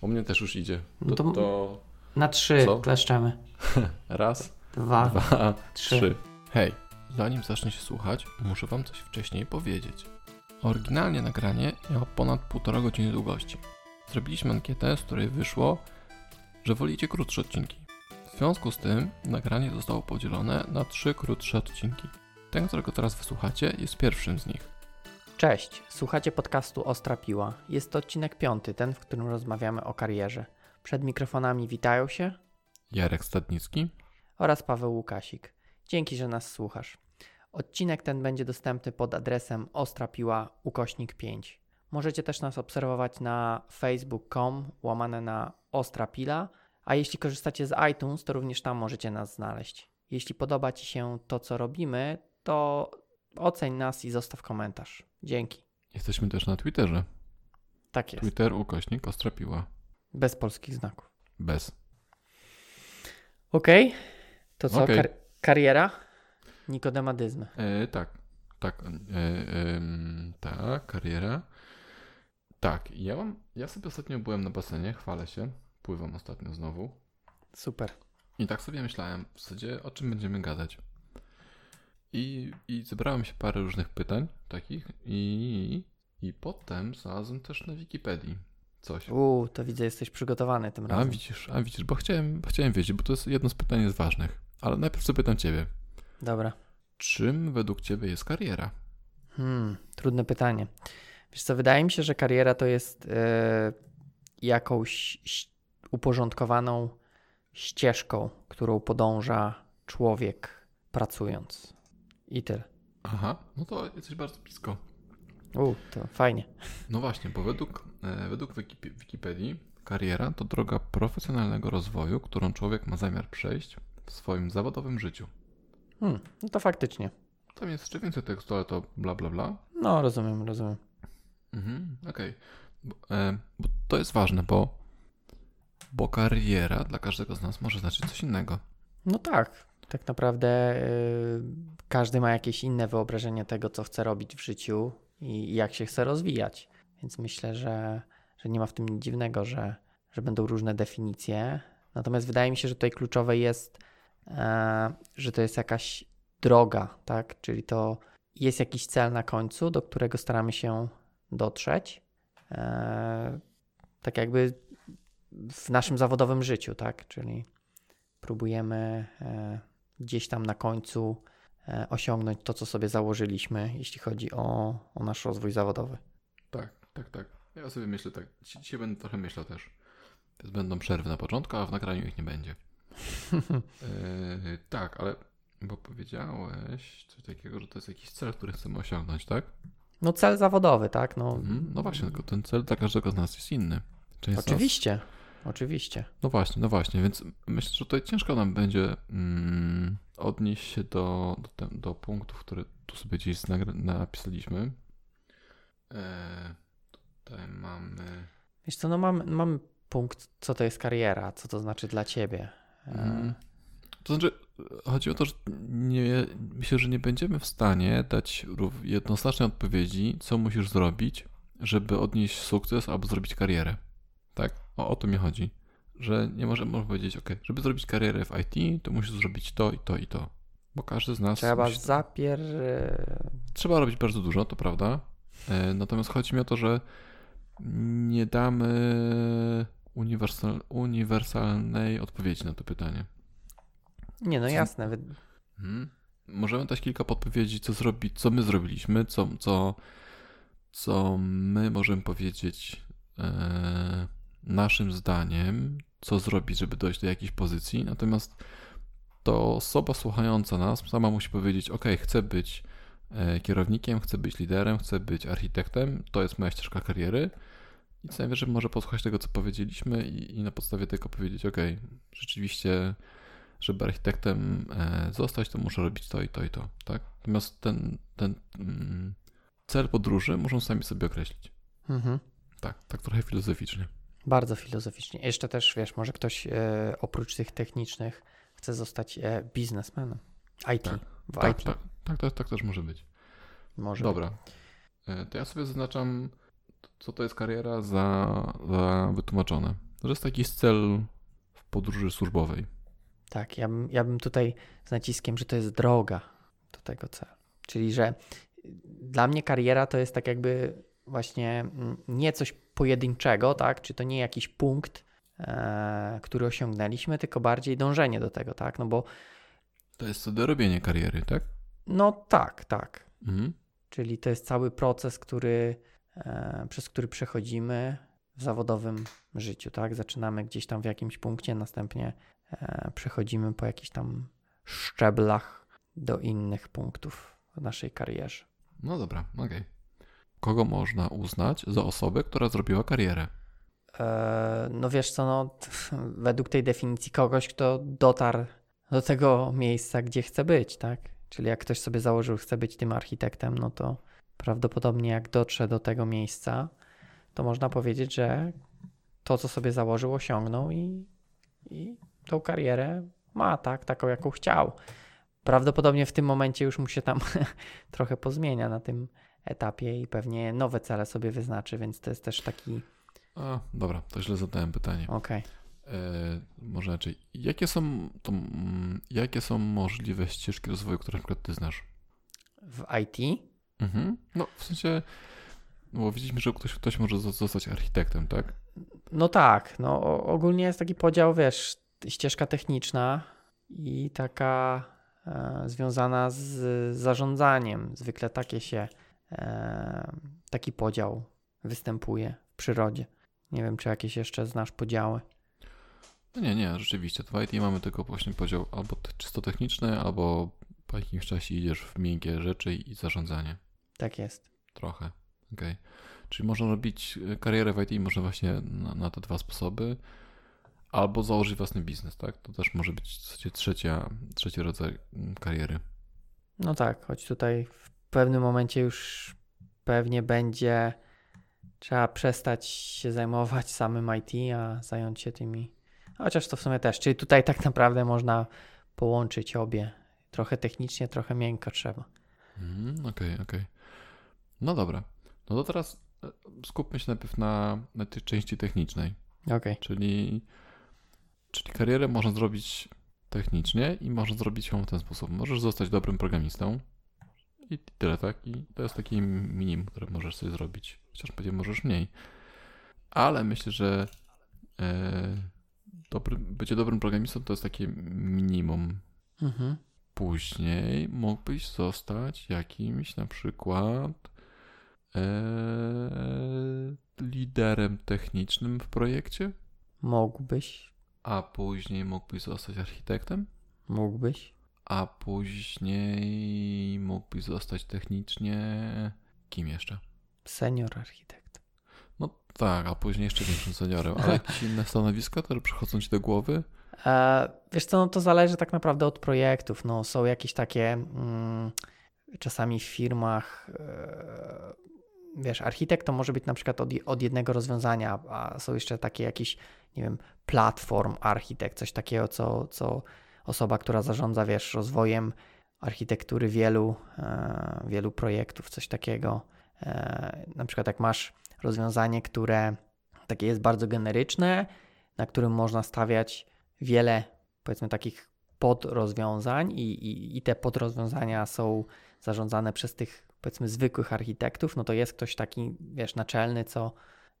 U mnie też już idzie. No To, to- to Na trzy Co? kleszczemy. raz, Dwa. dwa, trzy. trzy. Hej, zanim zacznie się słuchać, muszę wam coś wcześniej powiedzieć. Oryginalnie nagranie miało ponad półtora godziny długości. Zrobiliśmy ankietę, z której wyszło, że wolicie krótsze odcinki. W związku z tym nagranie zostało podzielone na trzy krótsze odcinki. Ten, którego teraz wysłuchacie, jest pierwszym z nich. Cześć, słuchacie podcastu Ostra Piła. Jest to odcinek piąty, ten, w którym rozmawiamy o karierze. Przed mikrofonami witają się Jarek Stadnicki. oraz Paweł Łukasik. Dzięki, że nas słuchasz. Odcinek ten będzie dostępny pod adresem ostrapiła ukośnik 5. Możecie też nas obserwować na facebook.com łamane na ostrapila, a jeśli korzystacie z iTunes, to również tam możecie nas znaleźć. Jeśli podoba Ci się to, co robimy, to oceń nas i zostaw komentarz. Dzięki. Jesteśmy też na Twitterze. Tak jest. Twitter ukośnik Ostrapiła. Bez polskich znaków. Bez. Okej. To co? Okej. Kar- kariera? Nikodemadyzmy. E, tak, tak, e, em, tak, kariera. Tak, ja mam, ja sobie ostatnio byłem na basenie, chwalę się, pływam ostatnio znowu Super. i tak sobie myślałem, w zasadzie o czym będziemy gadać. I, i zebrałem się parę różnych pytań takich i, i potem znalazłem też na Wikipedii coś. Uuu, to widzę, jesteś przygotowany tym A razem. widzisz, a widzisz, bo chciałem, chciałem wiedzieć, bo to jest jedno z pytań jest ważnych. Ale najpierw zapytam Ciebie, Dobra. czym według Ciebie jest kariera? Hmm, trudne pytanie. Wiesz co, wydaje mi się, że kariera to jest e, jakąś uporządkowaną ścieżką, którą podąża człowiek pracując. I tyle. Aha, no to jesteś bardzo blisko. Uuu, to fajnie. No właśnie, bo według, e, według Wiki- Wikipedii kariera to droga profesjonalnego rozwoju, którą człowiek ma zamiar przejść w swoim zawodowym życiu. Hmm, no to faktycznie. Tam jest jeszcze więcej tekstu, ale to bla bla bla. No, rozumiem, rozumiem. Mhm, okej. Bo, e, bo to jest ważne, bo, bo kariera dla każdego z nas może znaczyć coś innego. No tak, tak naprawdę y, każdy ma jakieś inne wyobrażenie tego, co chce robić w życiu i jak się chce rozwijać. Więc myślę, że, że nie ma w tym nic dziwnego, że, że będą różne definicje. Natomiast wydaje mi się, że tutaj kluczowe jest, e, że to jest jakaś droga, tak? Czyli to jest jakiś cel na końcu, do którego staramy się dotrzeć. E, tak jakby w naszym zawodowym życiu, tak? Czyli próbujemy e, gdzieś tam na końcu e, osiągnąć to, co sobie założyliśmy, jeśli chodzi o, o nasz rozwój zawodowy. Tak, tak, tak. Ja sobie myślę tak. Dzi- Dzisiaj będę trochę myślał też. Będą przerwy na początku, a w nagraniu ich nie będzie. E, tak, ale bo powiedziałeś coś takiego, że to jest jakiś cel, który chcemy osiągnąć, tak? No cel zawodowy, tak? No, Mhm. No właśnie, tylko ten cel dla każdego z nas jest inny. Część z nas- oczywiście, oczywiście. No właśnie, no właśnie, więc myślę, że tutaj ciężko nam będzie mm, odnieść się do, do, tem- do punktów, które tu sobie gdzieś napisaliśmy. E, tutaj mamy. Wiesz co, no mamy, mamy punkt, co to jest kariera, co to znaczy dla ciebie. Mm. To znaczy, chodzi o to, że nie, myślę, że nie będziemy w stanie dać jednoznacznej odpowiedzi, co musisz zrobić, żeby odnieść sukces albo zrobić karierę. Tak? O, o to mi chodzi. Że nie możemy możemy powiedzieć, ok, żeby zrobić karierę w IT, to musisz zrobić to i to i to. Bo każdy z nas. Trzeba musi, zapier... trzeba robić bardzo dużo, to prawda. E, Natomiast chodzi mi o to, że nie damy uniwersal, uniwersalnej odpowiedzi na to pytanie. Nie, no jasne. Mhm. Możemy dać kilka podpowiedzi, co zrobić, co my zrobiliśmy, co, co, co my możemy powiedzieć e, naszym zdaniem, co zrobić, żeby dojść do jakiejś pozycji. Natomiast to osoba słuchająca nas sama musi powiedzieć: OK, chcę być e, kierownikiem, chcę być liderem, chcę być architektem, to jest moja ścieżka kariery. I co najwyżej może posłuchać tego, co powiedzieliśmy, i, i na podstawie tego powiedzieć: OK, rzeczywiście żeby architektem e, zostać, to muszę robić to i to i to, tak? Natomiast ten, ten mm, cel podróży muszą sami sobie określić. Mhm. Tak, tak trochę filozoficznie. Bardzo filozoficznie. Jeszcze też, wiesz, może ktoś e, oprócz tych technicznych chce zostać e, biznesmenem. IT. Tak, W Tak, IT. tak, tak, tak, tak też może być. Może. Dobra. E, To ja sobie zaznaczam, co to jest kariera za, za wytłumaczone. To jest taki cel w podróży służbowej. Tak, ja bym, ja bym tutaj z naciskiem, że to jest droga do tego celu. Czyli, że dla mnie kariera to jest tak jakby właśnie mm, nie coś pojedynczego, tak? Czy to nie jakiś punkt, e, który osiągnęliśmy, tylko bardziej dążenie do tego, tak? No bo. To jest wtedy robienie kariery, tak? No tak, tak. Mhm. Czyli to jest cały proces, który, e, przez który przechodzimy w zawodowym życiu, tak? Zaczynamy gdzieś tam w jakimś punkcie, następnie e, przechodzimy po jakichś tam szczeblach do innych punktów w naszej karierze. No dobra, okej. Okay. Kogo można uznać za osobę, która zrobiła karierę? E, no wiesz co, no, według tej definicji kogoś, kto dotarł do tego miejsca, gdzie chce być, tak? Czyli jak ktoś sobie założył, chce być tym architektem, no to prawdopodobnie jak dotrze do tego miejsca, to można powiedzieć, że to, co sobie założył, osiągnął i, i tą karierę ma, tak, taką, jaką chciał. Prawdopodobnie w tym momencie już mu się tam trochę pozmienia na tym etapie i pewnie nowe cele sobie wyznaczy, więc to jest też taki. A, dobra, to źle zadałem pytanie. Okej. Okay. E, może raczej, jakie są, to, mm, jakie są możliwe ścieżki rozwoju, które na przykład ty znasz? W IT? Mhm. No, w sensie, no bo widzieliśmy, że ktoś, ktoś może zostać architektem, tak? No tak, no ogólnie jest taki podział, wiesz, ścieżka techniczna i taka e, związana z zarządzaniem. Zwykle takie się, taki podział występuje w przyrodzie. Nie wiem, czy jakieś jeszcze znasz podziały. No nie, nie, rzeczywiście. W IT mamy tylko właśnie podział albo czysto techniczny, albo po jakimś czasie idziesz w miękkie rzeczy i zarządzanie. Tak jest. Trochę, okej. Okay. Czyli można robić e, karierę w IT, można właśnie na, na, te dwa sposoby, albo założyć własny biznes, tak? To też może być w zasadzie trzecia, trzeci rodzaj mm, kariery. No tak, choć tutaj w pewnym momencie już pewnie będzie trzeba przestać się zajmować samym IT, a zająć się tymi. Chociaż to w sumie też. Czyli tutaj tak naprawdę można połączyć obie. Trochę technicznie, trochę miękko trzeba. Okej, mm, okej. Okay, okay. No dobra. No to teraz e, skupmy się najpierw na, na tej części technicznej. Okay. Czyli, czyli karierę można zrobić technicznie i można zrobić ją w ten sposób. Możesz zostać dobrym programistą i tyle, tak? I to jest taki minimum, które możesz sobie zrobić. Chociaż pewnie możesz mniej. Ale myślę, że e, dobry, bycie dobrym programistą to jest takie minimum. Mhm. Później mógłbyś zostać jakimś na przykład Eee, liderem technicznym w projekcie? Mógłbyś. A później mógłbyś zostać architektem? Mógłbyś. A później mógłbyś zostać technicznie. Kim jeszcze? Senior architekt. No tak, a później jeszcze większym seniorem. Ale jakieś inne stanowiska, które przychodzą ci do głowy? E, wiesz co, no to zależy tak naprawdę od projektów. No, są jakieś takie mm, czasami w firmach. E, wiesz, architekt to może być na przykład od, od jednego rozwiązania, a są jeszcze takie jakieś, nie wiem, platform architekt, coś takiego, co, co osoba, która zarządza, wiesz, rozwojem architektury wielu, e, wielu projektów, coś takiego. E, na przykład jak masz rozwiązanie, które takie jest bardzo generyczne, na którym można stawiać wiele, powiedzmy, takich podrozwiązań i, i, i te podrozwiązania są zarządzane przez tych powiedzmy zwykłych architektów, no to jest ktoś taki, wiesz, naczelny, co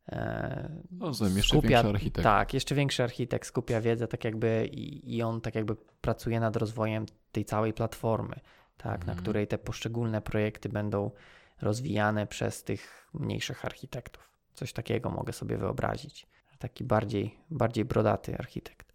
e, no, jeszcze skupia, większy architekt. Tak, jeszcze większy architekt skupia wiedzę tak jakby i, i on tak jakby pracuje nad rozwojem tej całej platformy, tak, mhm. na której te poszczególne projekty będą rozwijane przez tych mniejszych architektów. Coś takiego mogę sobie wyobrazić. Taki bardziej, bardziej brodaty architekt.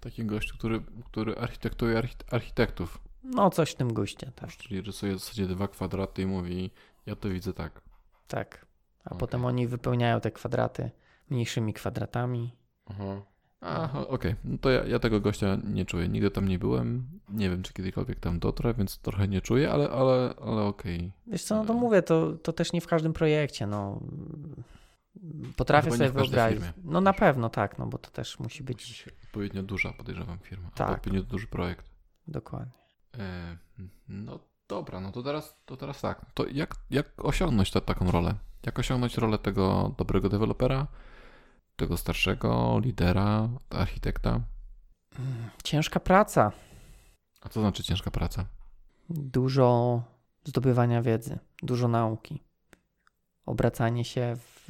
Taki gość, który, który architektuje architektów. No, coś w tym guście, tak. Czyli rysuje w zasadzie dwa kwadraty i mówi, ja to widzę tak. Tak. A okay. potem oni wypełniają te kwadraty mniejszymi kwadratami. Aha. Aha, okej. Okay. No to ja, ja, tego gościa nie czuję. Nigdy tam nie byłem. Nie wiem, czy kiedykolwiek tam dotrę, więc trochę nie czuję, ale, ale, ale okej. Okay. Wiesz co, no to mówię, to, to też nie w każdym projekcie, no. Potrafię sobie wyobrazić. Firmie. No na pewno tak, no bo to też musi być... Musi odpowiednio duża, podejrzewam, firma. Tak. Odpowiednio duży projekt. Dokładnie. E, no dobra, no to teraz, to teraz tak. To jak, jak osiągnąć tę taką rolę? Jak osiągnąć rolę tego dobrego dewelopera? tego starszego lidera, architekta? Ciężka praca. A co znaczy ciężka praca? Dużo zdobywania wiedzy, dużo nauki, obracanie się w,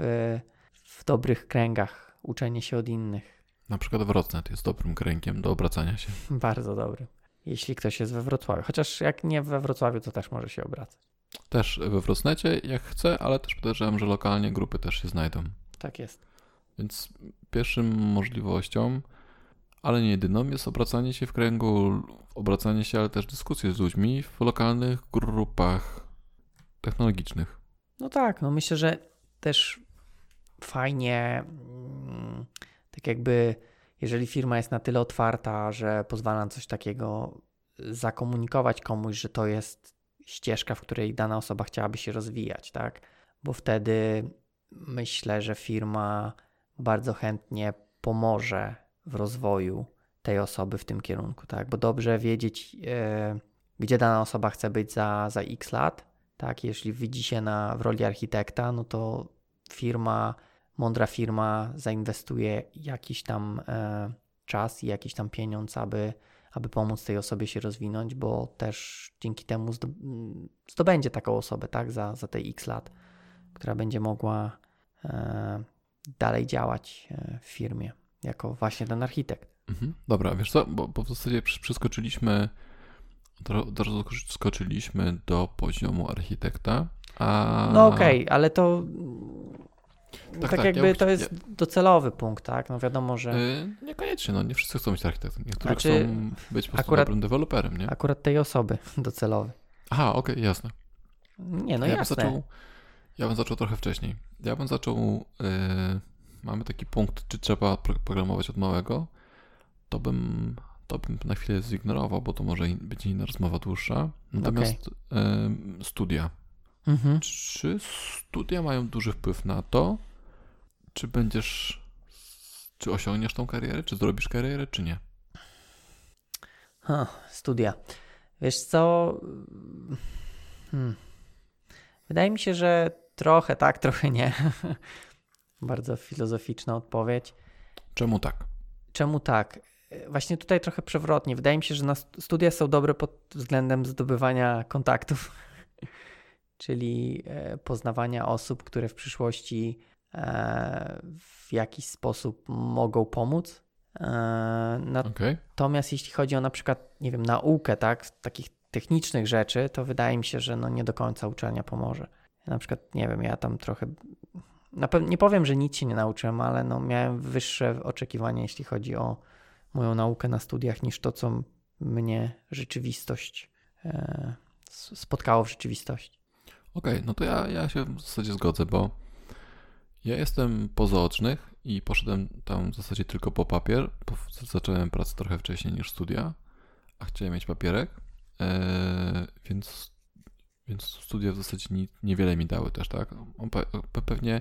w dobrych kręgach, uczenie się od innych. Na przykład Wrocław jest dobrym kręgiem do obracania się. Bardzo dobry. Jeśli ktoś jest we Wrocławiu. Chociaż jak nie we Wrocławiu, to też może się obracać. Też we Wrocnecie, jak chce, ale też podejrzewam, że lokalnie grupy też się znajdą. Tak jest. Więc pierwszym możliwością, ale nie jedyną, jest obracanie się w kręgu, obracanie się, ale też dyskusje z ludźmi w lokalnych grupach technologicznych. No tak, no myślę, że też fajnie, mm, tak jakby, jeżeli firma jest na tyle otwarta, że pozwala na coś takiego zakomunikować komuś, że to jest ścieżka, w której dana osoba chciałaby się rozwijać, tak? Bo wtedy myślę, że firma bardzo chętnie pomoże w rozwoju tej osoby w tym kierunku, tak? Bo dobrze wiedzieć, e, gdzie dana osoba chce być za, za x lat, tak? Jeśli widzi się na, w roli architekta, no to firma, mądra firma zainwestuje jakiś tam e, czas i jakiś tam pieniądz, aby, aby pomóc tej osobie się rozwinąć, bo też dzięki temu zdobędzie taką osobę, tak? Za, za te x lat, która będzie mogła e, dalej działać e, w firmie jako właśnie ten architekt. Mhm. Dobra, wiesz co, bo, bo w zasadzie przeskoczyliśmy, od razu skoczyliśmy do poziomu architekta, a... No okej, okay, ale to tak, tak, tak jakby ja to jest ja... docelowy punkt, tak? No wiadomo, że... Yy, niekoniecznie, no nie wszyscy chcą być architektem. Niektórzy znaczy, chcą być po prostu akurat, dobrym deweloperem, nie? Akurat tej osoby docelowy. Aha, okej, okay, jasne. Nie, no ja jasne. Bym zaczął, ja bym zaczął trochę wcześniej. Ja bym zaczął... Yy, mamy taki punkt, czy trzeba programować od małego, to bym, to bym na chwilę zignorował, bo to może być inna rozmowa dłuższa. Natomiast okay. y, studia. Mhm. Czy studia mają duży wpływ na to, czy będziesz, czy osiągniesz tą karierę, czy zrobisz karierę, czy nie? Ha, studia. Wiesz co? Hmm. Wydaje mi się, że trochę tak, trochę nie. Bardzo filozoficzna odpowiedź. Czemu tak? Czemu tak? Właśnie tutaj trochę przewrotnie. Wydaje mi się, że studia są dobre pod względem zdobywania kontaktów, czyli e, poznawania osób, które w przyszłości e, w jakiś sposób mogą pomóc. E, natomiast okay. jeśli chodzi o na przykład, nie wiem, naukę, tak, takich technicznych rzeczy, to wydaje mi się, że no nie do końca uczelnia pomoże. Na przykład, nie wiem, ja tam trochę pewno nie powiem, że nic się nie nauczyłem, ale no miałem wyższe oczekiwania, jeśli chodzi o moją naukę na studiach, niż to, co mnie rzeczywistość spotkało w rzeczywistości. Okej, okay, no to ja, ja się w zasadzie zgodzę, bo ja jestem po zaocznych i poszedłem tam w zasadzie tylko po papier, zacząłem pracę trochę wcześniej niż studia, a chciałem mieć papierek, e, więc więc studia w zasadzie niewiele mi dały też, tak? Pewnie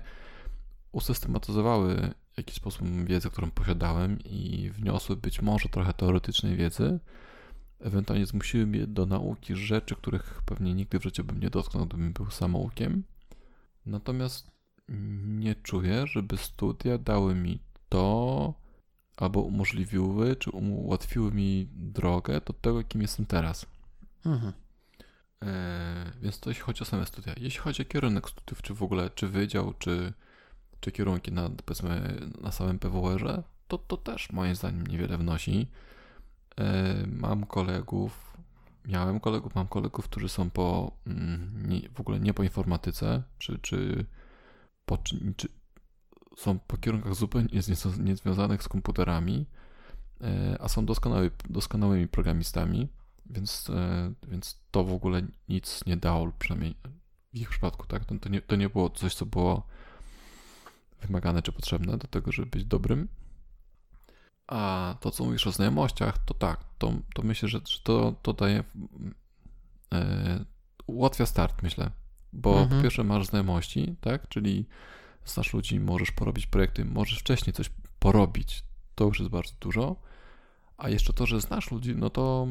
usystematyzowały w jakiś sposób wiedzę, którą posiadałem i wniosły być może trochę teoretycznej wiedzy. Ewentualnie zmusiły mnie do nauki rzeczy, których pewnie nigdy w życiu bym nie dotknął, gdybym był samoukiem. Natomiast nie czuję, żeby studia dały mi to, albo umożliwiły, czy ułatwiły mi drogę do tego, kim jestem teraz. Mhm. E, więc to jeśli chodzi o same studia. Jeśli chodzi o kierunek studiów, czy w ogóle, czy wydział, czy, czy kierunki na, powiedzmy, na samym PWR-ze, to, to też moim zdaniem niewiele wnosi. E, mam kolegów, miałem kolegów, mam kolegów, którzy są po, mm, w ogóle nie po informatyce, czy, czy, po, czy, są po kierunkach zupełnie niezwiązanych z komputerami, e, a są doskonały, doskonałymi programistami więc, e, więc to w ogóle nic nie dało, przynajmniej w ich przypadku, tak? To, to, nie, to nie było coś, co było wymagane czy potrzebne do tego, żeby być dobrym. A to, co mówisz o znajomościach, to tak, to, to myślę, że, że to, to daje, e, ułatwia start, myślę. Bo mhm. po pierwsze masz znajomości, tak? Czyli znasz ludzi, możesz porobić projekty, możesz wcześniej coś porobić. To już jest bardzo dużo. A jeszcze to, że znasz ludzi, no to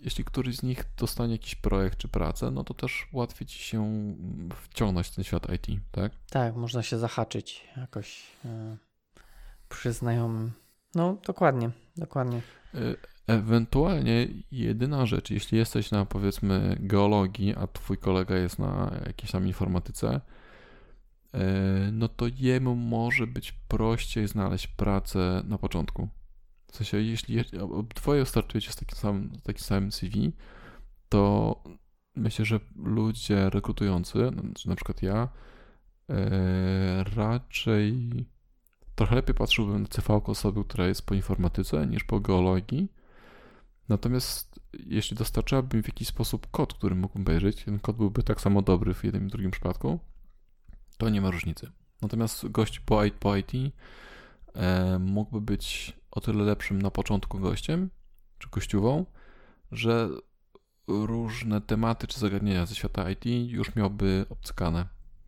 jeśli któryś z nich dostanie jakiś projekt czy pracę, no to też łatwiej ci się wciągnąć w ten świat IT, tak? Tak, można się zahaczyć jakoś e, przy znajomym. No, dokładnie, dokładnie. Y, Ewentualnie jedyna rzecz, jeśli jesteś na powiedzmy geologii, a twój kolega jest na jakiejś tam informatyce, e, no to jemu może być prościej znaleźć pracę na początku. W sensie, jeśli dwoje startujecie z takim samym, takim samym CV, to myślę, że ludzie rekrutujący, czy na przykład ja, e, raczej trochę lepiej patrzyłbym na CV osoby, która jest po informatyce niż po geologii, Natomiast jeśli dostarczałbym w jakiś sposób kod, który mógłbym obejrzeć, ten kod byłby tak samo dobry w jednym i drugim przypadku, to nie ma różnicy. Natomiast gość po, po IT e, mógłby być o tyle lepszym na początku gościem, czy gościową, że różne tematy czy zagadnienia ze świata IT już miałby obcykane.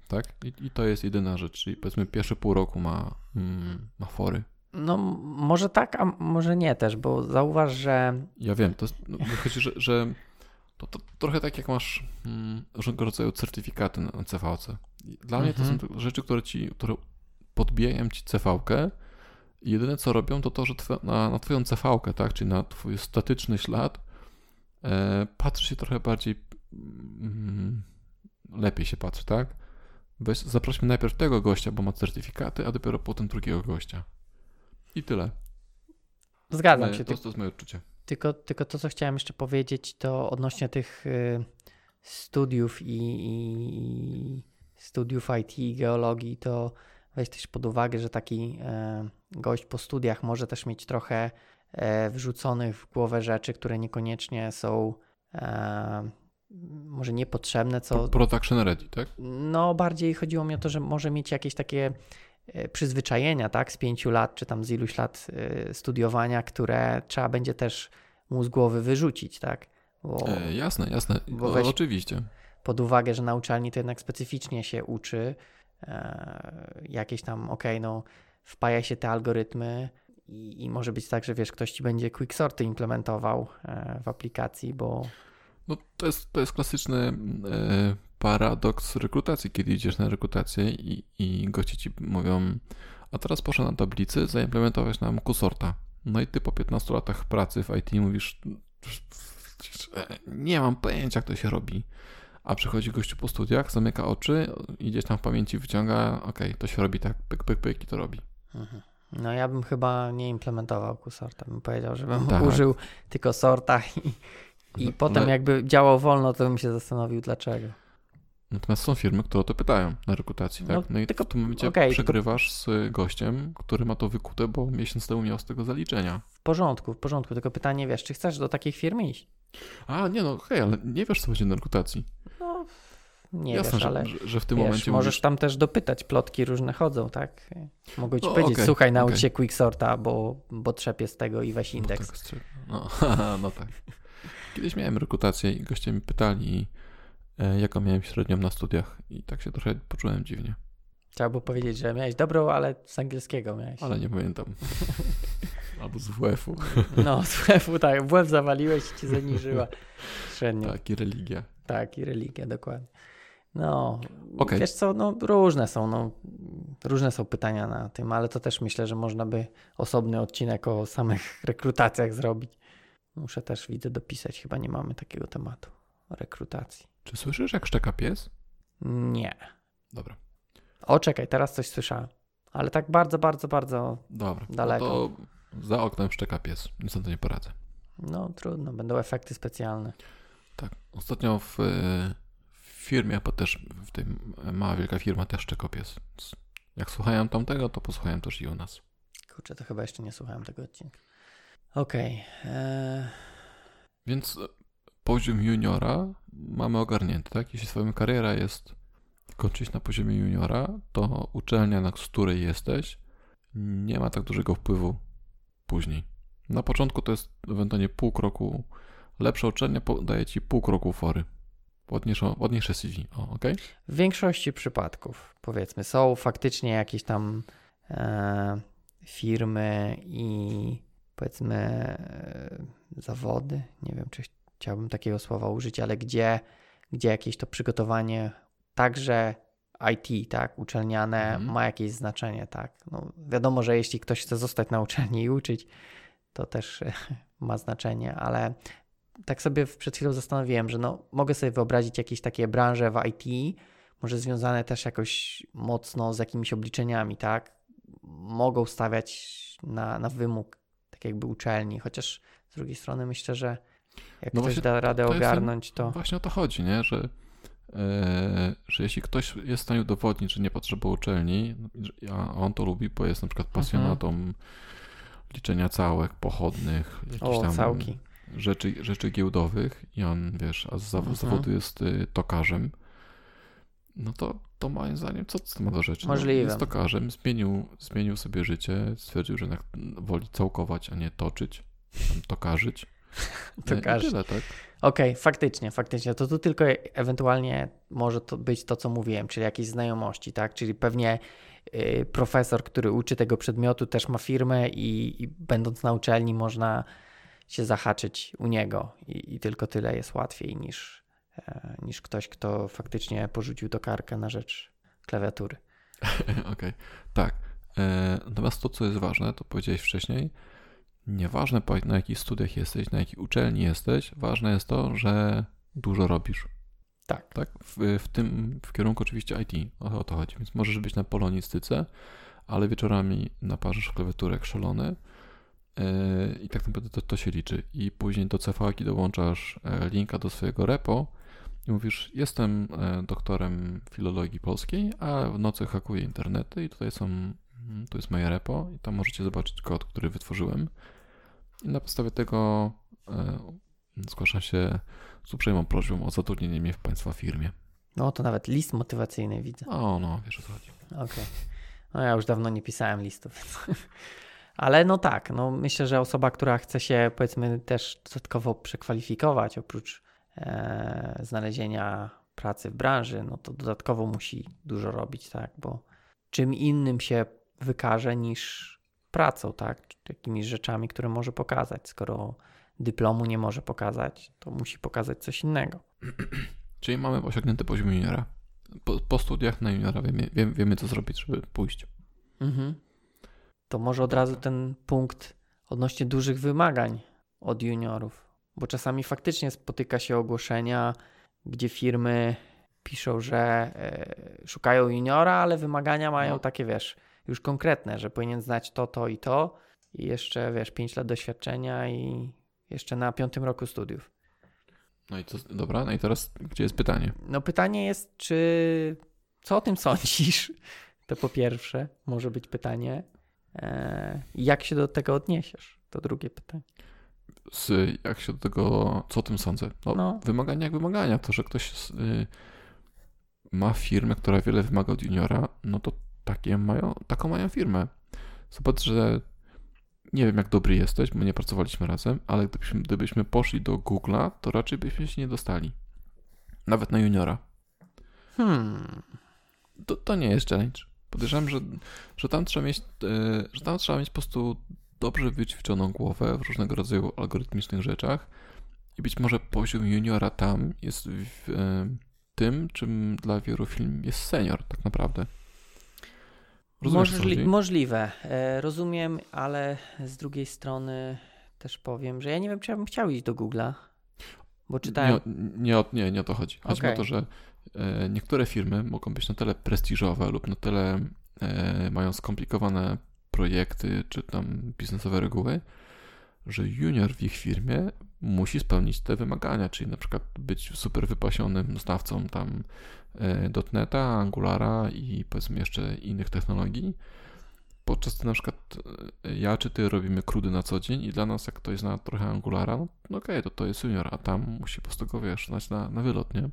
Tak? I, I, to jest jedyna rzecz, czyli powiedzmy pierwsze pół roku ma, mm, ma fory. No, może tak, a może nie też, bo zauważ, że. Ja wiem, to jest, no, wychodzi, że, że to, to, trochę tak jak masz mm, różnego rodzaju certyfikaty na CVC. Dla mnie to są mhm. rzeczy, które ci, które podbijają ci CV-kę i jedyne co robią, to to, że na, na twoją CV-kę, tak, czyli na twój statyczny ślad, e, patrzy się trochę bardziej mm, lepiej się patrzy, tak? Weź, zaprośmy najpierw tego gościa, bo ma certyfikaty, a dopiero potem drugiego gościa. I tyle. Zgadzam się. To, to jest moje odczucie. Tylko, tylko to, co chciałem jeszcze powiedzieć, to odnośnie tych y, studiów i, i, studiów IT i geologii, to weź też pod uwagę, że taki e, gość po studiach może też mieć trochę e, wrzuconych w głowę rzeczy, które niekoniecznie są e, może niepotrzebne, co... Production ready, tak? No, bardziej chodziło mi o to, że może mieć jakieś takie E, przyzwyczajenia, tak, z pięciu lat, czy tam z iluś lat e, studiowania, które trzeba będzie też mu z głowy wyrzucić, tak? Bo, e, jasne, jasne, bo o, oczywiście. Pod uwagę, że na uczelni to jednak specyficznie się uczy, e, jakieś tam, okej, okay, no wpaja się te algorytmy i, i, może być tak, że wiesz, ktoś ci będzie quicksorty implementował e, w aplikacji, bo... No to jest, to jest klasyczny e, paradoks rekrutacji, kiedy idziesz na rekrutację i, i goście ci mówią, a teraz proszę na tablicy zaimplementować nam kusorta. No i ty po 15 latach pracy w IT mówisz, nie mam pojęcia, jak to się robi. A przychodzi gościu po studiach, zamyka oczy, idzie tam w pamięci, wyciąga, ok, to się robi tak, pyk, pyk, pyk i to robi. Mhm. No ja bym chyba nie implementował kusorta, bym powiedział, żebym tak. użył tylko sorta i, i no, potem no. jakby działał wolno, to bym się zastanowił dlaczego. Natomiast są firmy, które o to pytają na rekrutacji, tak? No, no i tylko, w tym momencie okay, przegrywasz z gościem, który ma to wykute, bo miesiąc temu miał z tego zaliczenia. W porządku, w porządku. Tylko pytanie, wiesz, czy chcesz do takich firm iść? A, nie no, hej, ale nie wiesz, co będzie na rekrutacji. No, nie Jasne, wiesz, ale że, że, w tym wiesz, momencie możesz mówisz... tam też dopytać, plotki różne chodzą, tak? Mogę ci no, powiedzieć, okay, słuchaj, naucz okay. się quicksorta, bo, bo trzepie z tego i weź no indeks. No tak, no, no tak. Kiedyś miałem rekrutację i goście mi pytali E, jaką miałem średnią na studiach i tak się trochę poczułem dziwnie. Trzeba było powiedzieć, że miałeś dobrą, ale z angielskiego miałeś. Ale nie pamiętam. Albo z WF-u. No, z WF-u tak. WF zawaliłeś i ci zaniżyła średnio. Tak, i religia. Tak, i religia, dokładnie. No, okay. wiesz co, no różne są, no, różne są pytania na tym, ale to też myślę, że można by osobny odcinek o samych rekrutacjach zrobić. Muszę też, widzę, dopisać, chyba nie mamy takiego tematu rekrutacji. Czy słyszysz, jak szczeka pies? Nie. Dobra. O, czekaj, teraz coś słyszałem. Ale tak bardzo, bardzo, bardzo Dobra. daleko. No to za oknem szczeka pies. Nic na to nie poradzę. No trudno, będą efekty specjalne. Tak. Ostatnio w, w firmie, bo też w tej mała wielka firma też szczeka pies. Jak słuchają tamtego, to posłuchają też i u nas. Kurczę, to chyba jeszcze nie słuchałem tego odcinka. Okej. Okay. Eee... Więc poziom juniora mamy ogarnięty, tak? Jeśli swoja kariera jest kończyć na poziomie juniora, to uczelnia, na której jesteś, nie ma tak dużego wpływu później. Na początku to jest ewentualnie pół kroku, lepsza uczelnia daje ci pół kroku fory. Ładniejsze, ładniejsze CV, o, ok? W większości przypadków, powiedzmy, są faktycznie jakieś tam e, firmy i powiedzmy e, zawody, nie wiem, czy chciałbym takiego słowa użyć, ale gdzie, gdzie jakieś to przygotowanie także IT, tak, uczelniane Mhm. ma jakieś znaczenie, tak. No, wiadomo, że jeśli ktoś chce zostać na uczelni i uczyć, to też ma znaczenie, ale tak sobie przed chwilą zastanowiłem, że no, mogę sobie wyobrazić jakieś takie branże w IT, może związane też jakoś mocno z jakimiś obliczeniami, tak? Mogą stawiać na, na wymóg jakby uczelni, chociaż z drugiej strony myślę, że jak No ktoś właśnie da radę to ogarnąć, to Właśnie o to chodzi, nie? Że, e, że jeśli ktoś jest w stanie udowodnić, że nie potrzeba uczelni, a on to lubi, bo jest na przykład Mhm. pasjonatą liczenia całek, pochodnych, jakichś o, tam całki. rzeczy, rzeczy giełdowych i on, wiesz, a z Mhm. zawodu jest y, tokarzem, no to, to moim zdaniem co z tym ma do rzeczy? Możliwe. No, jest tokarzem, zmienił, zmienił sobie życie, stwierdził, że jednak woli całkować, a nie toczyć, tokarzyć. E, Tokarzyć. I tyle, tak? Okej, faktycznie, faktycznie. To tu tylko ewentualnie może to być to, co mówiłem, czyli jakieś znajomości, tak? Czyli pewnie y, profesor, który uczy tego przedmiotu, też ma firmę i, i będąc na uczelni można się zahaczyć u niego i, i tylko tyle jest łatwiej niż, e, niż ktoś, kto faktycznie porzucił tokarkę na rzecz klawiatury. Okej, tak. E, natomiast to, co jest ważne, to powiedziałeś wcześniej, nieważne na jakich studiach jesteś, na jakiej uczelni jesteś, ważne jest to, że dużo robisz. Tak. Tak? W, w tym, w kierunku oczywiście IT, o, o to chodzi. Więc możesz być na polonistyce, ale wieczorami naparzysz klawiaturek szalony e, i tak naprawdę to, to się liczy. I później do CV-ki dołączasz e, linka do swojego repo i mówisz, jestem e, doktorem filologii polskiej, a w nocy hakuję internety i tutaj są, mm, tu jest moje repo i tam możecie zobaczyć kod, który wytworzyłem. I na podstawie tego e, zgłaszam się z uprzejmą prośbą o zatrudnienie mnie w Państwa firmie. No to nawet list motywacyjny widzę. O, no, wiesz o co chodzi. Okej. No ja już dawno nie pisałem listów, więc... Ale no tak, no myślę, że osoba, która chce się powiedzmy też dodatkowo przekwalifikować, oprócz e, znalezienia pracy w branży, no to dodatkowo musi dużo robić, tak, bo czym innym się wykaże niż pracą, tak, czy jakimiś rzeczami, które może pokazać. Skoro dyplomu nie może pokazać, to musi pokazać coś innego. Czyli mamy osiągnięty poziom juniora. Po, po studiach na juniora wiemy, wiemy, wiemy, co zrobić, żeby pójść. Mhm. To może od razu ten punkt odnośnie dużych wymagań od juniorów, bo czasami faktycznie spotyka się ogłoszenia, gdzie firmy piszą, że e, szukają juniora, ale wymagania mają No. takie, wiesz, już konkretne, że powinien znać to, to i to i jeszcze, wiesz, 5 lat doświadczenia i jeszcze na piątym roku studiów. No i co, dobra, no i teraz gdzie jest pytanie? No pytanie jest, czy co o tym sądzisz? To po pierwsze może być pytanie. E, Jak się do tego odniesiesz? To drugie pytanie. Z, jak się do tego, co o tym sądzę? No, No. Wymagania jak wymagania. To, że ktoś s- y, ma firmę, która wiele wymaga od juniora, no to takie mają, taką mają firmę. Zobacz, że nie wiem, jak dobry jesteś, bo nie pracowaliśmy razem, ale gdybyśmy, gdybyśmy poszli do Google'a, to raczej byśmy się nie dostali. Nawet na juniora. Hmm. To, to nie jest challenge. Podejrzewam, że, że, tam trzeba mieć, e, że tam trzeba mieć po prostu dobrze wyćwiczoną głowę w różnego rodzaju algorytmicznych rzeczach i być może poziom juniora tam jest w, e, tym, czym dla wielu film jest senior tak naprawdę. Rozumiesz, Możli- możliwe. E, rozumiem, ale z drugiej strony też powiem, że ja nie wiem, czy ja bym chciał iść do Google'a, bo czytałem. Nie, nie, o- nie, nie o to chodzi. Chodzi mi o to, że e, niektóre firmy mogą być na tyle prestiżowe lub na tyle mają skomplikowane projekty czy tam biznesowe reguły, że junior w ich firmie musi spełnić te wymagania, czyli na przykład być super wypasionym znawcą tam e, .NETA, Angulara i powiedzmy jeszcze innych technologii, podczas gdy na przykład e, ja czy ty robimy krudy na co dzień i dla nas jak ktoś zna trochę Angulara, no, no okej, to to jest junior, a tam musi po prostu go wiesz, znać na, na wylot, nie?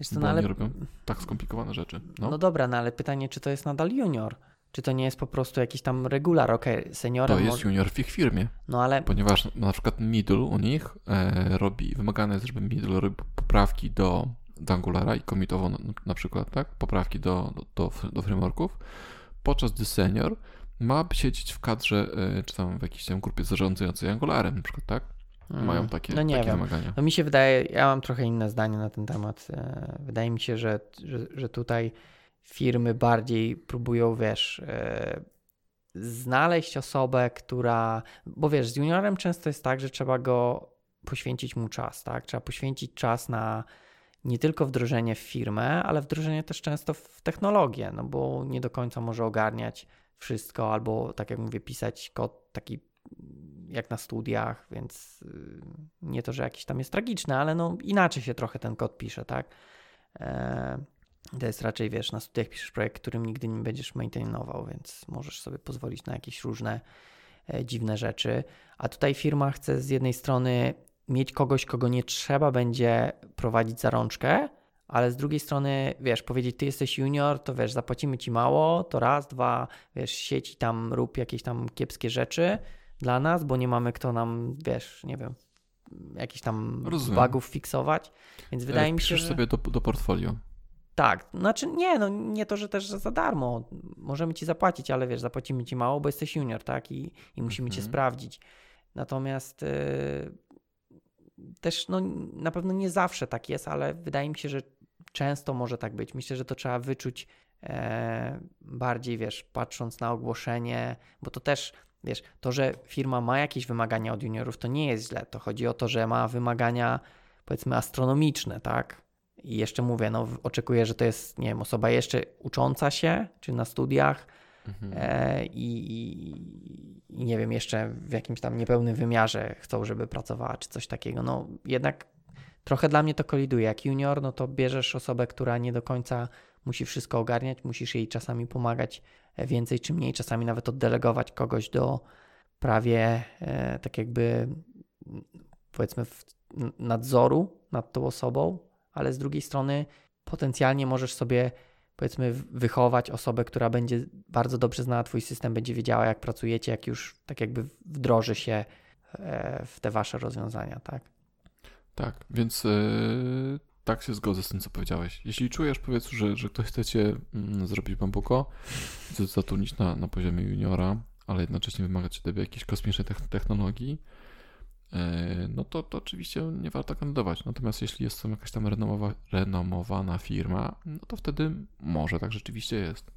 Wiesz co, no, ale, robią tak skomplikowane rzeczy. No, no dobra, no ale pytanie, czy to jest nadal junior? Czy to nie jest po prostu jakiś tam regular? Okej, seniorem to jest może- junior w ich firmie, No ale ponieważ na przykład middle u nich e, robi, wymagane jest, żeby middle robił poprawki do, do Angulara i komitował na, na przykład, tak, poprawki do, do, do frameworków, podczas gdy senior ma siedzieć w kadrze, e, czy tam w jakiejś tam grupie zarządzającej Angularem na przykład, tak? Mają mm, takie, no nie takie wiem. wymagania. No mi się wydaje, ja mam trochę inne zdanie na ten temat. E, Wydaje mi się, że, że, że tutaj firmy bardziej próbują, wiesz, e, znaleźć osobę, która. Bo wiesz, z juniorem często jest tak, że trzeba go poświęcić mu czas, tak? Trzeba poświęcić czas na nie tylko wdrożenie w firmę, ale wdrożenie też często w technologię, no bo nie do końca może ogarniać wszystko, albo tak jak mówię, pisać kod taki jak na studiach, więc y, nie to, że jakiś tam jest tragiczny, ale no inaczej się trochę ten kod pisze, tak? E, to jest raczej, wiesz, na studiach piszesz projekt, którym nigdy nie będziesz maintainował, więc możesz sobie pozwolić na jakieś różne e, dziwne rzeczy. A tutaj firma chce z jednej strony mieć kogoś, kogo nie trzeba będzie prowadzić za rączkę, ale z drugiej strony, wiesz, powiedzieć, ty jesteś junior, to wiesz, zapłacimy ci mało, to raz, dwa, wiesz, sieci tam rób jakieś tam kiepskie rzeczy dla nas, bo nie mamy kto nam, wiesz, nie wiem, jakichś tam Rozumiem. bugów fiksować, więc wydaje mi się, że... sobie do, do portfolio. Tak, znaczy nie, no nie to, że też za darmo, możemy ci zapłacić, ale wiesz, zapłacimy ci mało, bo jesteś junior, tak, i, i musimy mhm. cię sprawdzić. Natomiast... Yy też no, na pewno nie zawsze tak jest, ale wydaje mi się, że często może tak być. Myślę, że to trzeba wyczuć e, bardziej, wiesz, patrząc na ogłoszenie, bo to też, wiesz, to, że firma ma jakieś wymagania od juniorów, to nie jest źle. To chodzi o to, że ma wymagania, powiedzmy, astronomiczne, tak? I jeszcze mówię, no, oczekuję, że to jest, nie wiem, osoba jeszcze ucząca się, czy na studiach, mhm. e, i, i, nie wiem, jeszcze w jakimś tam niepełnym wymiarze chcą, żeby pracowała, czy coś takiego. No, jednak trochę dla mnie to koliduje. Jak junior, no to bierzesz osobę, która nie do końca musi wszystko ogarniać, musisz jej czasami pomagać e, więcej czy mniej, czasami nawet oddelegować kogoś do prawie e, tak jakby powiedzmy nadzoru nad tą osobą, ale z drugiej strony potencjalnie możesz sobie powiedzmy wychować osobę, która będzie bardzo dobrze znała Twój system, będzie wiedziała, jak pracujecie, jak już tak jakby wdroży się e, w te Wasze rozwiązania, tak? Tak, więc yy, tak się zgodzę z tym, co powiedziałeś. Jeśli czujesz, powiedz, że, że ktoś chce Cię mm, zrobić bambuko, zatrudnić na, na poziomie juniora, ale jednocześnie wymagać od Ciebie jakiejś kosmicznej technologii, no to, to oczywiście nie warto kandydować. Natomiast jeśli jest to jakaś tam renomowa, renomowana firma, no to wtedy może tak rzeczywiście jest.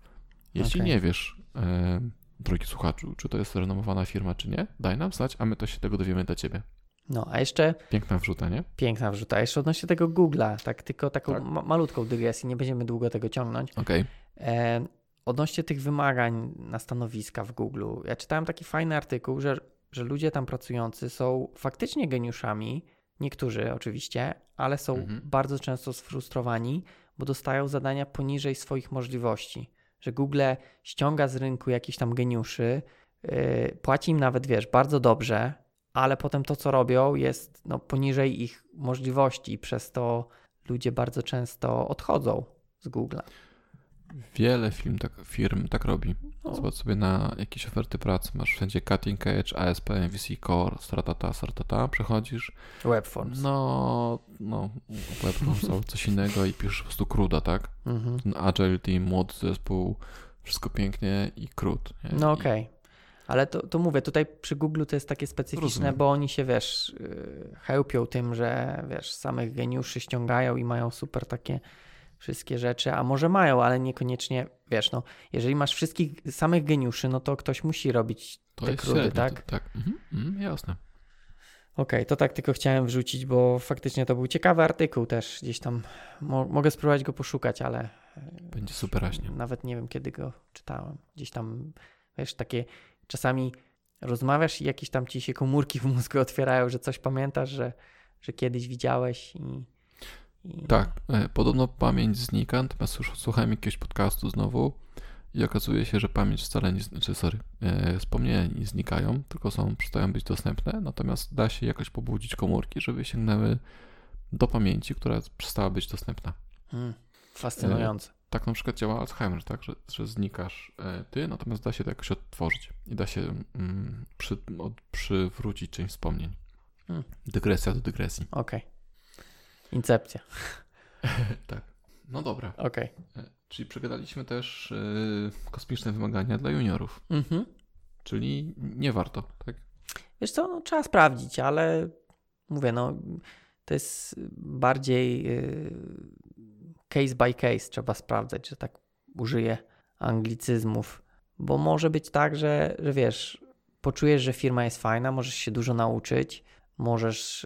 Jeśli okay. nie wiesz, e, drogi słuchaczu, czy to jest renomowana firma, czy nie, daj nam znać, a my to się tego dowiemy dla ciebie. No, a jeszcze. Piękna wrzuta, nie? Piękna wrzuta. A jeszcze odnośnie tego Google'a, tak tylko taką tak. Ma malutką dygresję, nie będziemy długo tego ciągnąć. Okej. Okay. E, odnośnie tych wymagań na stanowiska w Google, ja czytałem taki fajny artykuł, że że ludzie tam pracujący są faktycznie geniuszami, niektórzy oczywiście, ale są mhm. bardzo często sfrustrowani, bo dostają zadania poniżej swoich możliwości. Że Google ściąga z rynku jakichś tam geniuszy, yy, płaci im nawet, wiesz, bardzo dobrze, ale potem to, co robią, jest no, poniżej ich możliwości, przez to ludzie bardzo często odchodzą z Google. Wiele film tak, firm tak robi. No. Zobacz sobie na jakieś oferty pracy, masz wszędzie Cutting Edge, ASP, MVC Core, Stratata, Stratata, przechodzisz. Webforms. No, no, Webforms albo coś innego i piszesz po prostu CRUDa, tak? Mhm. Agile Team, młody zespół, wszystko pięknie i CRUD. Nie? No okej. Okay. Ale to, to mówię, tutaj przy Google to jest takie specyficzne, Rozumiem. bo oni się, wiesz, y, chełpią tym, że, wiesz, samych geniuszy ściągają i mają super takie wszystkie rzeczy, a może mają, ale niekoniecznie, wiesz, no, jeżeli masz wszystkich samych geniuszy, no to ktoś musi robić to te krudy, tak? To, tak, mhm, mhm, jasne. Okej, okay, to tak tylko chciałem wrzucić, bo faktycznie to był ciekawy artykuł też, gdzieś tam, mo mogę spróbować go poszukać, ale... Będzie super raźnie. Nawet nie wiem, kiedy go czytałem. Gdzieś tam, wiesz, takie czasami rozmawiasz i jakieś tam ci się komórki w mózgu otwierają, że coś pamiętasz, że, że kiedyś widziałeś i tak, e, podobno pamięć znika, natomiast już słuchałem jakiegoś podcastu znowu i okazuje się, że pamięć wcale nie, znaczy sorry, e, wspomnienia nie znikają, tylko są, przestają być dostępne, natomiast da się jakoś pobudzić komórki, żeby sięgnęły do pamięci, która przestała być dostępna. Hmm, fascynujące. E, tak na przykład działa Alzheimer, tak, że, że znikasz ty, natomiast da się to jakoś odtworzyć i da się mm, przy, od, przywrócić część wspomnień. Hmm. Dygresja do dygresji. Okej. Okay. Incepcja. tak. No dobra. Okej. Okay. Czyli przegadaliśmy też yy, kosmiczne wymagania dla juniorów. Mhm. Czyli nie warto, tak? Wiesz co, no, trzeba sprawdzić, ale mówię, no to jest bardziej yy, case by case trzeba sprawdzać, że tak użyję anglicyzmów, bo może być tak, że, że wiesz, poczujesz, że firma jest fajna, możesz się dużo nauczyć, możesz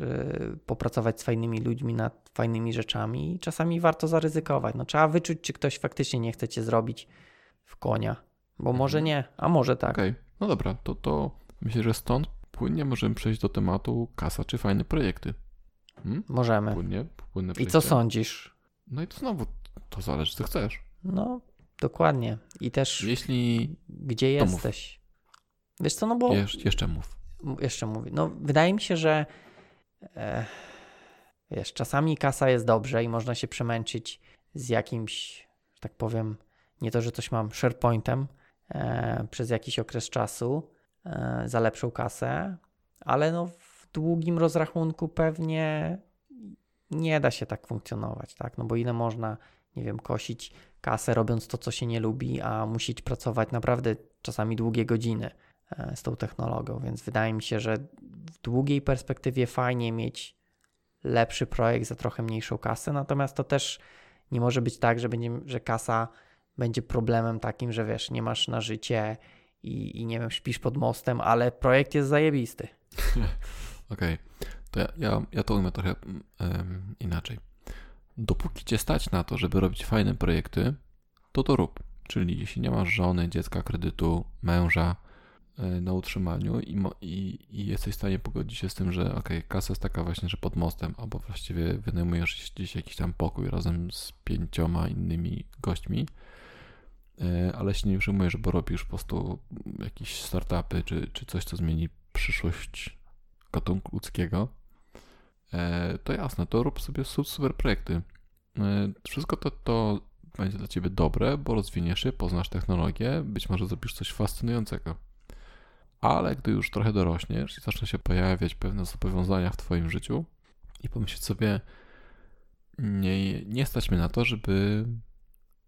yy, popracować z fajnymi ludźmi nad fajnymi rzeczami i czasami warto zaryzykować. No, trzeba wyczuć, czy ktoś faktycznie nie chce cię zrobić w konia, bo Mhm. może nie, a może tak. Okej, no dobra, to, to myślę, że stąd płynnie możemy przejść do tematu kasa czy fajne projekty. Hmm? Możemy. Płynnie, płynne I przejście. co sądzisz? No i to znowu, to zależy, co chcesz. No, dokładnie. I też Jeśli... gdzie to mów. jesteś. Wiesz co, no bo Jesz, jeszcze mów. Jeszcze mówię, no wydaje mi się, że e, wiesz, czasami kasa jest dobrze i można się przemęczyć z jakimś, że tak powiem, nie to, że coś mam SharePointem e, przez jakiś okres czasu e, za lepszą kasę, ale no w długim rozrachunku pewnie nie da się tak funkcjonować, tak? No bo ile można, nie wiem, kosić kasę robiąc to, co się nie lubi, a musieć pracować naprawdę czasami długie godziny z tą technologią, więc wydaje mi się, że w długiej perspektywie fajnie mieć lepszy projekt za trochę mniejszą kasę, natomiast to też nie może być tak, że, będzie, że kasa będzie problemem takim, że wiesz, nie masz na życie i, i nie wiem, śpisz pod mostem, ale projekt jest zajebisty. Okej, to ja, ja, ja to ujmę trochę em, inaczej. Dopóki cię stać na to, żeby robić fajne projekty, to to rób. Czyli jeśli nie masz żony, dziecka, kredytu, męża e, na utrzymaniu i, i, i jesteś w stanie pogodzić się z tym, że okej, kasa jest taka właśnie, że pod mostem, albo właściwie wynajmujesz gdzieś jakiś tam pokój razem z pięcioma innymi gośćmi, e, ale się nie przejmujesz, bo robisz po prostu jakieś startupy, czy, czy coś, co zmieni przyszłość gatunku ludzkiego, e, to jasne, to rób sobie su- super projekty. E, Wszystko to, to będzie dla ciebie dobre, bo rozwiniesz się, poznasz technologię, być może zrobisz coś fascynującego. Ale gdy już trochę dorośniesz i zaczną się pojawiać pewne zobowiązania w twoim życiu i pomyśleć sobie, nie, nie stać mnie na to, żeby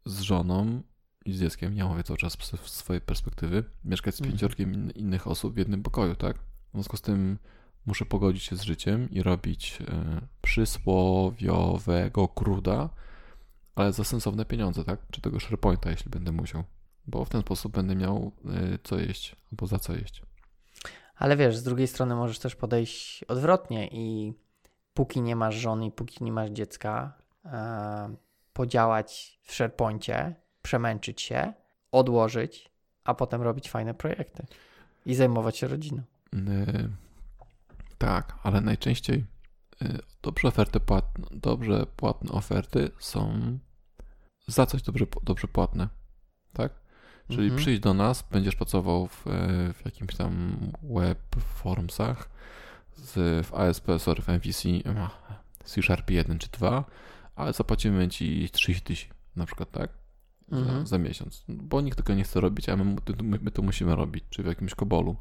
z żoną i z dzieckiem, ja mówię cały czas z swojej perspektywy, mieszkać z Mhm. pięciorkiem in- innych osób w jednym pokoju, tak? W związku z tym muszę pogodzić się z życiem i robić e, przysłowiowego kruda, ale za sensowne pieniądze, tak? Czy tego SharePointa, jeśli będę musiał. Bo w ten sposób będę miał e, co jeść, albo za co jeść. Ale wiesz, z drugiej strony możesz też podejść odwrotnie i póki nie masz żony, póki nie masz dziecka, e, podziałać w SharePoincie, przemęczyć się, odłożyć, a potem robić fajne projekty i zajmować się rodziną. E, tak, ale najczęściej e, dobrze, oferty płatne, dobrze płatne oferty są za coś dobrze, dobrze płatne, tak? Czyli Mhm. przyjdź do nas, będziesz pracował w, e, w jakimś tam web formsach, z, w ASP, sorry, w MVC, C Sharp 1 czy 2, ale zapłacimy ci 30 tysięcy na przykład, tak? Za, Mhm. za miesiąc. Bo nikt tego nie chce robić, a my, my, my to musimy robić, czy w jakimś kobolu.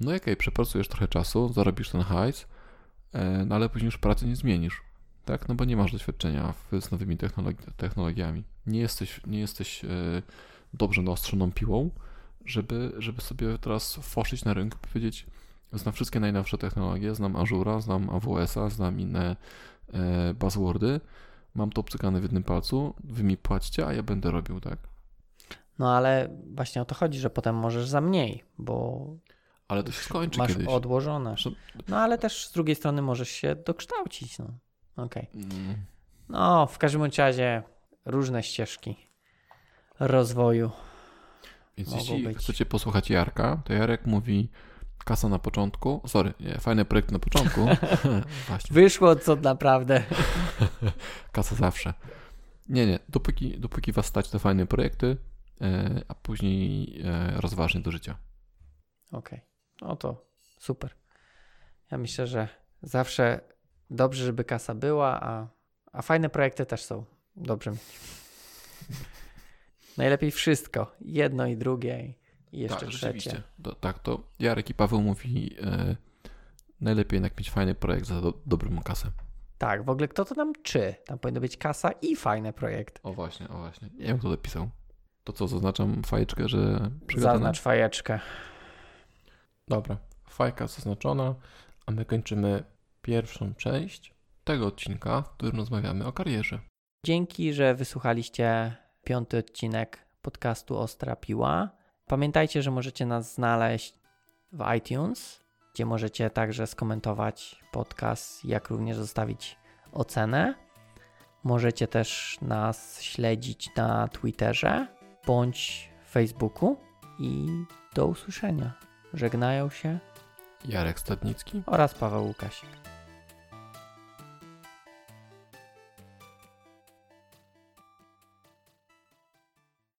No i okej, przepracujesz trochę czasu, zarobisz ten hajs, e, no ale później już pracy nie zmienisz. Tak, no bo nie masz doświadczenia w, z nowymi technologi technologiami. Nie jesteś, nie jesteś e, dobrze naostrzoną piłą, żeby, żeby sobie teraz foszyć na rynku powiedzieć, znam wszystkie najnowsze technologie, znam Azura, znam AWS-a, znam inne e, buzzwordy, mam to obcykane w jednym palcu, wy mi płacicie, a ja będę robił, tak? No ale właśnie o to chodzi, że potem możesz za mniej, bo Ale to się skończy masz kiedyś. odłożone. No ale też z drugiej strony możesz się dokształcić. No. Okej. Mm, No, w każdym razie różne ścieżki rozwoju. Więc jeśli być. chcecie posłuchać Jarka, to Jarek mówi kasa na początku, sorry, nie, fajny projekt na początku, Wyszło co naprawdę. kasa zawsze. Nie, nie, dopóki, dopóki was stać na fajne projekty, e, a później e, rozważnie do życia. Okej, no to super. Ja myślę, że zawsze dobrze, żeby kasa była, a, a fajne projekty też są dobrze. Najlepiej wszystko. Jedno i drugie i jeszcze tak, trzecie. To, tak, to Jarek i Paweł mówi, e, najlepiej jednak mieć fajny projekt za do, dobrą kasę. Tak, w ogóle kto to tam czy? Tam powinno być kasa i fajny projekt. O właśnie, o właśnie. Nie wiem, kto dopisał. To co, zaznaczam fajeczkę, że przygadane? Zaznacz fajeczkę. Dobra, fajka zaznaczona, a my kończymy pierwszą część tego odcinka, w którym rozmawiamy o karierze. Dzięki, że wysłuchaliście piąty odcinek podcastu Ostra Piła. Pamiętajcie, że możecie nas znaleźć w iTunes, gdzie możecie także skomentować podcast, jak również zostawić ocenę. Możecie też nas śledzić na Twitterze bądź Facebooku i do usłyszenia. Żegnają się Jarek Stadnicki oraz Paweł Łukasik.